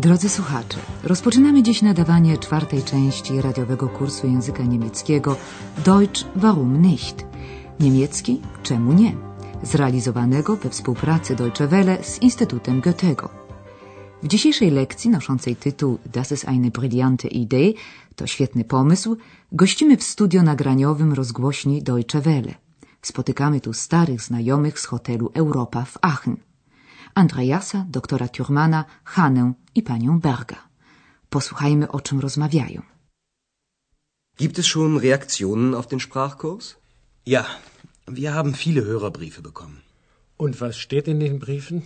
Drodzy słuchacze, rozpoczynamy dziś nadawanie czwartej części radiowego kursu języka niemieckiego Deutsch warum nicht? Niemiecki czemu nie? Zrealizowanego we współpracy Deutsche Welle z Instytutem Goethego. W dzisiejszej lekcji noszącej tytuł Das ist eine brillante Idee, to świetny pomysł, gościmy w studio nagraniowym rozgłośni Deutsche Welle. Spotykamy tu starych znajomych z hotelu Europa w Aachen. Andreasa, doktora Thurmana, Hanę i panią Berga. Posłuchajmy, o czym rozmawiają. Gibt es schon Reaktionen auf den Sprachkurs? Ja, wir haben viele Hörerbriefe bekommen. Und was steht in den Briefen?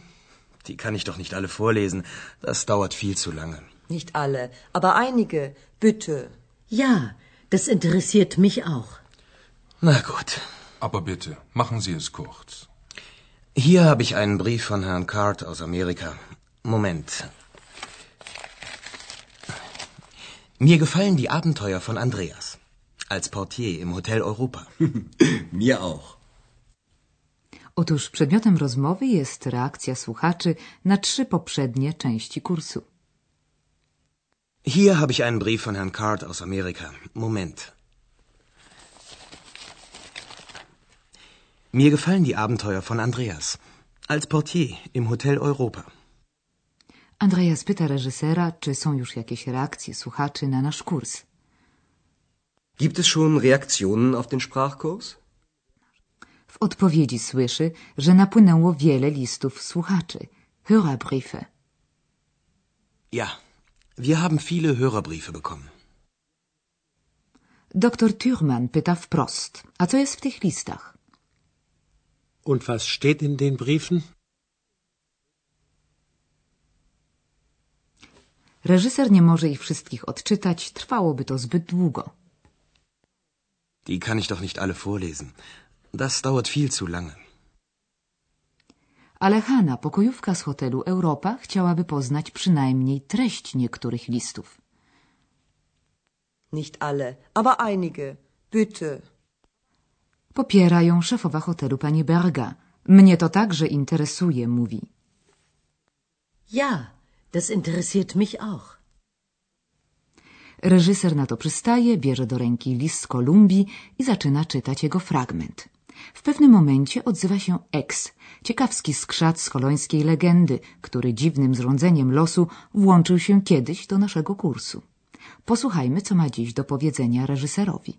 Die kann ich doch nicht alle vorlesen. Das dauert viel zu lange. Nicht alle, aber einige. Bitte. Ja, das interessiert mich auch. Na gut. Aber bitte, machen Sie es kurz. Hier habe ich einen Brief von Herrn Card aus Amerika. Moment. Mir gefallen die Abenteuer von Andreas. Als Portier im Hotel Europa. Mir auch. Otóż przedmiotem rozmowy jest reakcja słuchaczy na trzy poprzednie części kursu. Hier habe ich einen Brief von Herrn Card aus Amerika. Moment. Mir gefallen die Abenteuer von Andreas. Als Portier im Hotel Europa. Andreas pyta reżysera, czy są już jakieś reakcje słuchaczy na nasz kurs. Gibt es schon Reaktionen auf den Sprachkurs? W odpowiedzi słyszy, że napłynęło wiele listów słuchaczy. Hörerbriefe. Ja, wir haben viele Hörerbriefe bekommen. Doktor Thürmann pyta wprost, a co jest w tych listach? Und was steht in den Briefen? Reżyser nie może ich wszystkich odczytać, trwałoby to zbyt długo. Die kann ich doch nicht alle vorlesen. Das dauert viel zu lange. Ale Hanna, pokojówka z hotelu Europa, chciałaby poznać przynajmniej treść niektórych listów. Nicht alle, aber einige. Bitte. Popiera ją szefowa hotelu pani Berga. Mnie to także interesuje, mówi. Ja, das interessiert mich auch. Reżyser na to przystaje, bierze do ręki list z Kolumbii i zaczyna czytać jego fragment. W pewnym momencie odzywa się Ex, ciekawski skrzat z kolońskiej legendy, który dziwnym zrządzeniem losu włączył się kiedyś do naszego kursu. Posłuchajmy, co ma dziś do powiedzenia reżyserowi.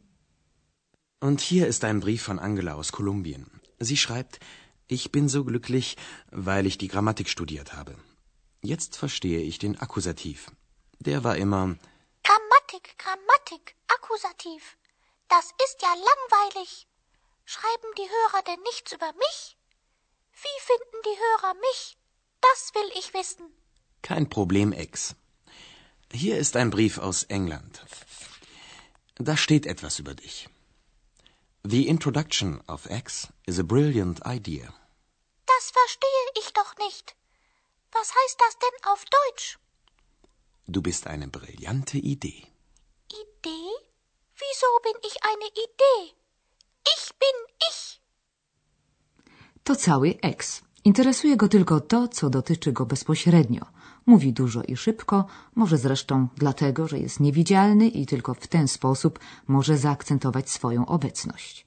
Und hier ist ein Brief von Angela aus Kolumbien. Sie schreibt, ich bin so glücklich, weil ich die Grammatik studiert habe. Jetzt verstehe ich den Akkusativ. Der war immer Grammatik, Grammatik, Akkusativ. Das ist ja langweilig. Schreiben die Hörer denn nichts über mich? Wie finden die Hörer mich? Das will ich wissen. kein Problem, Ex. Hier ist ein Brief aus England. Da steht etwas über dich. The introduction of X is a brilliant idea. Das verstehe ich doch nicht. Was heißt das denn auf Deutsch? Du bist eine brillante Idee. Idee? Wieso bin ich eine Idee? Ich bin ich. To cały Ex. Interesuje go tylko to, co dotyczy go bezpośrednio. Mówi dużo i szybko, może zresztą dlatego, że jest niewidzialny i tylko w ten sposób może zaakcentować swoją obecność.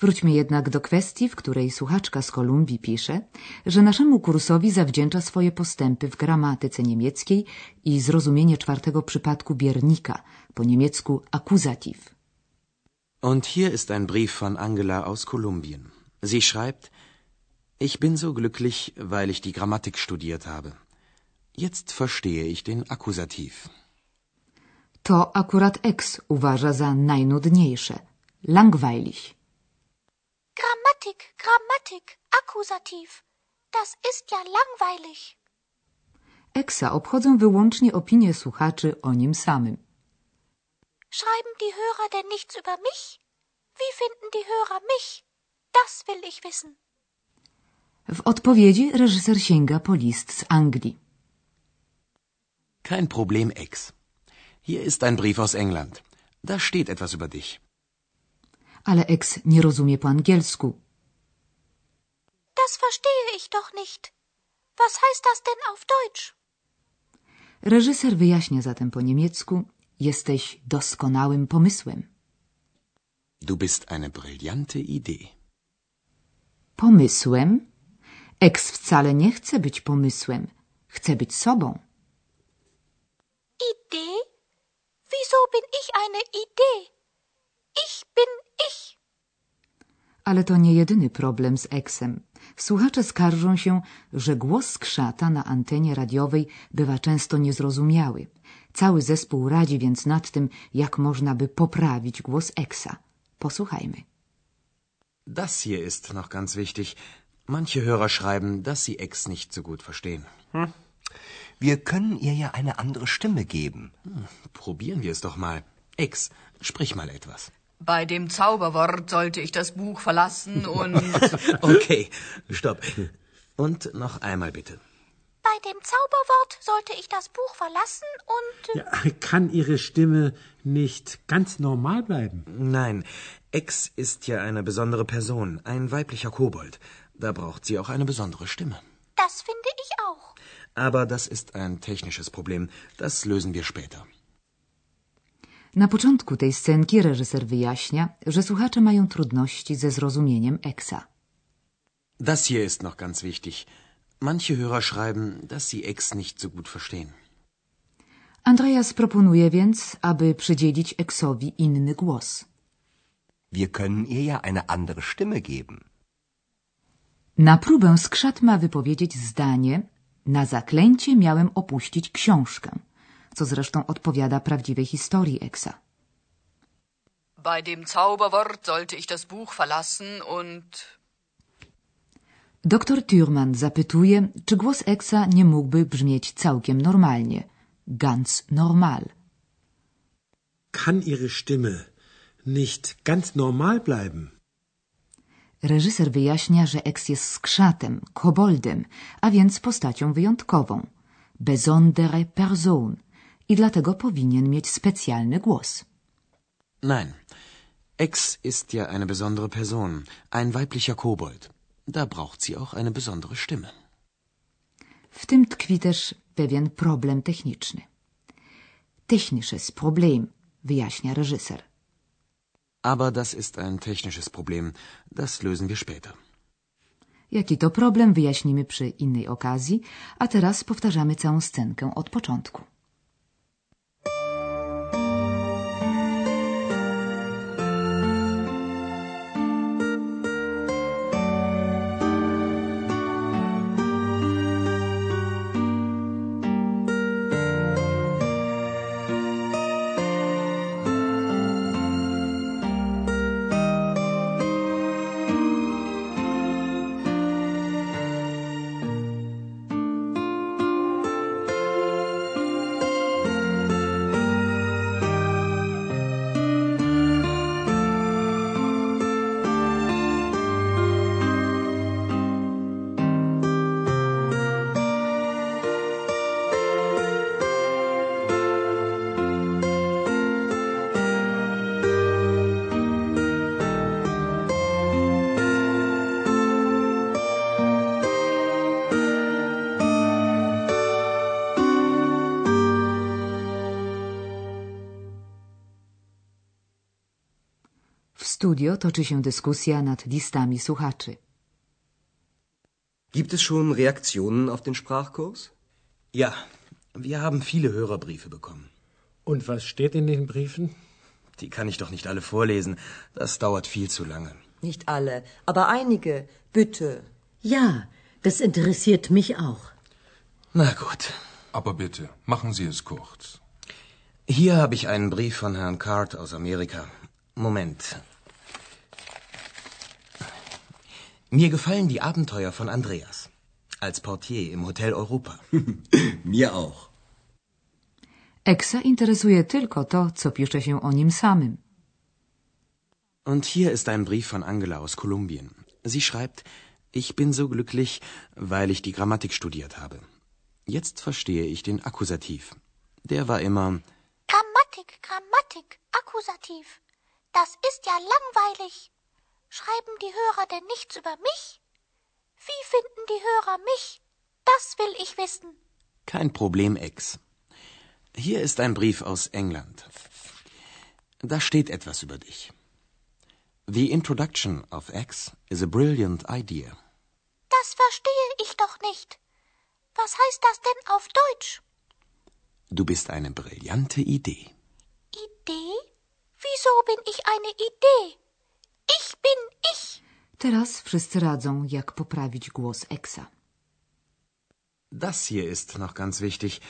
Wróćmy jednak do kwestii, w której słuchaczka z Kolumbii pisze, że naszemu kursowi zawdzięcza swoje postępy w gramatyce niemieckiej i zrozumienie czwartego przypadku biernika, po niemiecku akuzativ. Und hier ist ein Brief von Angela aus Kolumbien. Sie schreibt, ich bin so glücklich, weil ich die Grammatik studiert habe. Jetzt verstehe ich den Akkusativ. To akurat Ex uważa za najnudniejsze. Langweilig. Grammatik, Grammatik, Akkusativ. Das ist ja langweilig. Exa obchodzą wyłącznie opinie słuchaczy o nim samym. Schreiben die Hörer denn nichts über mich? Wie finden die Hörer mich? Das will ich wissen. W odpowiedzi reżyser sięga po list z Anglii. Kein Problem, Ex. Hier ist ein Brief aus England. Da steht etwas über dich. Ale Ex nie rozumie po angielsku. Das verstehe ich doch nicht. Was heißt das denn auf Deutsch? Reżyser wyjaśnia zatem po niemiecku jesteś doskonałym pomysłem. Du bist eine brillante Idee. Pomysłem? Ex wcale nie chce być pomysłem. Chce być sobą. Idee? Wieso bin ich eine Idee? Ich bin ich. Ale to nie jedyny problem z Eksem. Słuchacze skarżą się, że głos skrzata na antenie radiowej bywa często niezrozumiały. Cały zespół radzi więc nad tym, jak można by poprawić głos Eksa. Posłuchajmy. Das hier ist noch ganz wichtig. Manche Hörer schreiben, dass sie Ex nicht so gut verstehen. Wir können ihr ja eine andere Stimme geben. Probieren wir es doch mal. Ex, sprich mal etwas. Bei dem Zauberwort sollte ich das Buch verlassen und. Okay, stopp. Und noch einmal bitte. Bei dem Zauberwort sollte ich das Buch verlassen und... Ja, kann Ihre Stimme nicht ganz normal bleiben? Nein, Ex ist ja eine besondere Person, ein weiblicher Kobold. Da braucht sie auch eine besondere Stimme. Das finde ich auch. Aber das ist ein technisches Problem. Das lösen wir später. Na początku tej scenki reżyser wyjaśnia, że słuchacze mają trudności ze zrozumieniem Eksa. Das hier ist noch ganz wichtig. Manche Hörer schreiben, dass sie Ex nicht so gut verstehen. Andreas proponuje więc, aby przydzielić Eksowi inny głos. Wir können ihr ja eine andere Stimme geben. Na próbę skrzat ma wypowiedzieć zdanie na zaklęcie miałem opuścić książkę, co zresztą odpowiada prawdziwej historii Eksa. Bei dem Zauberwort sollte ich das Buch verlassen und. Doktor Thürmann zapytuje, czy głos Eksa nie mógłby brzmieć całkiem normalnie. Ganz normal. Kann Ihre Stimme nicht ganz normal bleiben? Reżyser wyjaśnia, że Eks jest skrzatem, koboldem, a więc postacią wyjątkową. Besondere Person. I dlatego powinien mieć specjalny głos. Nein, Ex ist ja eine besondere Person, ein weiblicher Kobold. Da braucht sie auch eine besondere Stimme. W tym tkwi też pewien problem techniczny. Technisches Problem, wyjaśnia reżyser. Aber das ist ein technisches Problem. Das lösen wir später. Jaki to problem wyjaśnimy przy innej okazji, a teraz powtarzamy całą scenkę od początku. Studio toczy się dyskusja nad listami słuchaczy. Gibt es schon Reaktionen auf den Sprachkurs? Ja, wir haben viele Hörerbriefe bekommen. Und was steht in den Briefen? Die kann ich doch nicht alle vorlesen. Das dauert viel zu lange. Nicht alle, aber einige. Bitte. Ja, das interessiert mich auch. Na gut. Aber bitte, machen Sie es kurz. Hier habe ich einen Brief von Herrn Card aus Amerika. Moment. Mir gefallen die Abenteuer von Andreas. Als Portier im Hotel Europa. Mir auch. Eksa interesuje tylko to, co pisze się o nim samym. Und hier ist ein Brief von Angela aus Kolumbien. Sie schreibt, ich bin so glücklich, weil ich die Grammatik studiert habe. Jetzt verstehe ich den Akkusativ. Der war immer Grammatik, Grammatik, Akkusativ. Das ist ja langweilig. Schreiben die Hörer denn nichts über mich? Wie finden die Hörer mich? Das will ich wissen. kein Problem, Ex. Hier ist ein Brief aus England. Da steht etwas über dich. The introduction of X is a brilliant idea. Das verstehe ich doch nicht. Was heißt das denn auf Deutsch? Du bist eine brillante Idee. Idee? Wieso bin ich eine Idee? Bin ich. Teraz wszyscy radzą, jak poprawić głos Exa. Das hier ist noch ganz wichtig.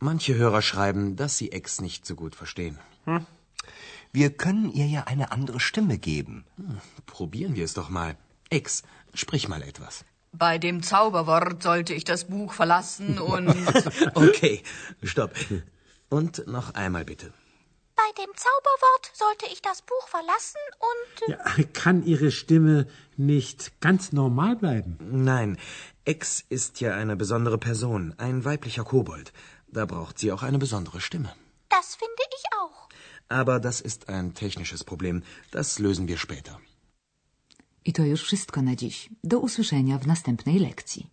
Manche Hörer schreiben, dass sie Ex nicht so gut verstehen. Hm. Wir können ihr ja eine andere Stimme geben. Hm, probieren wir es doch mal. Ex, sprich mal etwas. Bei dem Zauberwort sollte ich das Buch verlassen und. okay, stopp. Und noch einmal bitte. Bei dem Zauberwort sollte ich das Buch verlassen und. Ja, kann Ihre Stimme nicht ganz normal bleiben? Nein, Ex ist ja eine besondere Person, ein weiblicher Kobold. Da braucht sie auch eine besondere Stimme. Das finde ich auch. Aber das ist ein technisches Problem. Das lösen wir später. I to już wszystko na dziś. Do usłyszenia w następnej lekcji.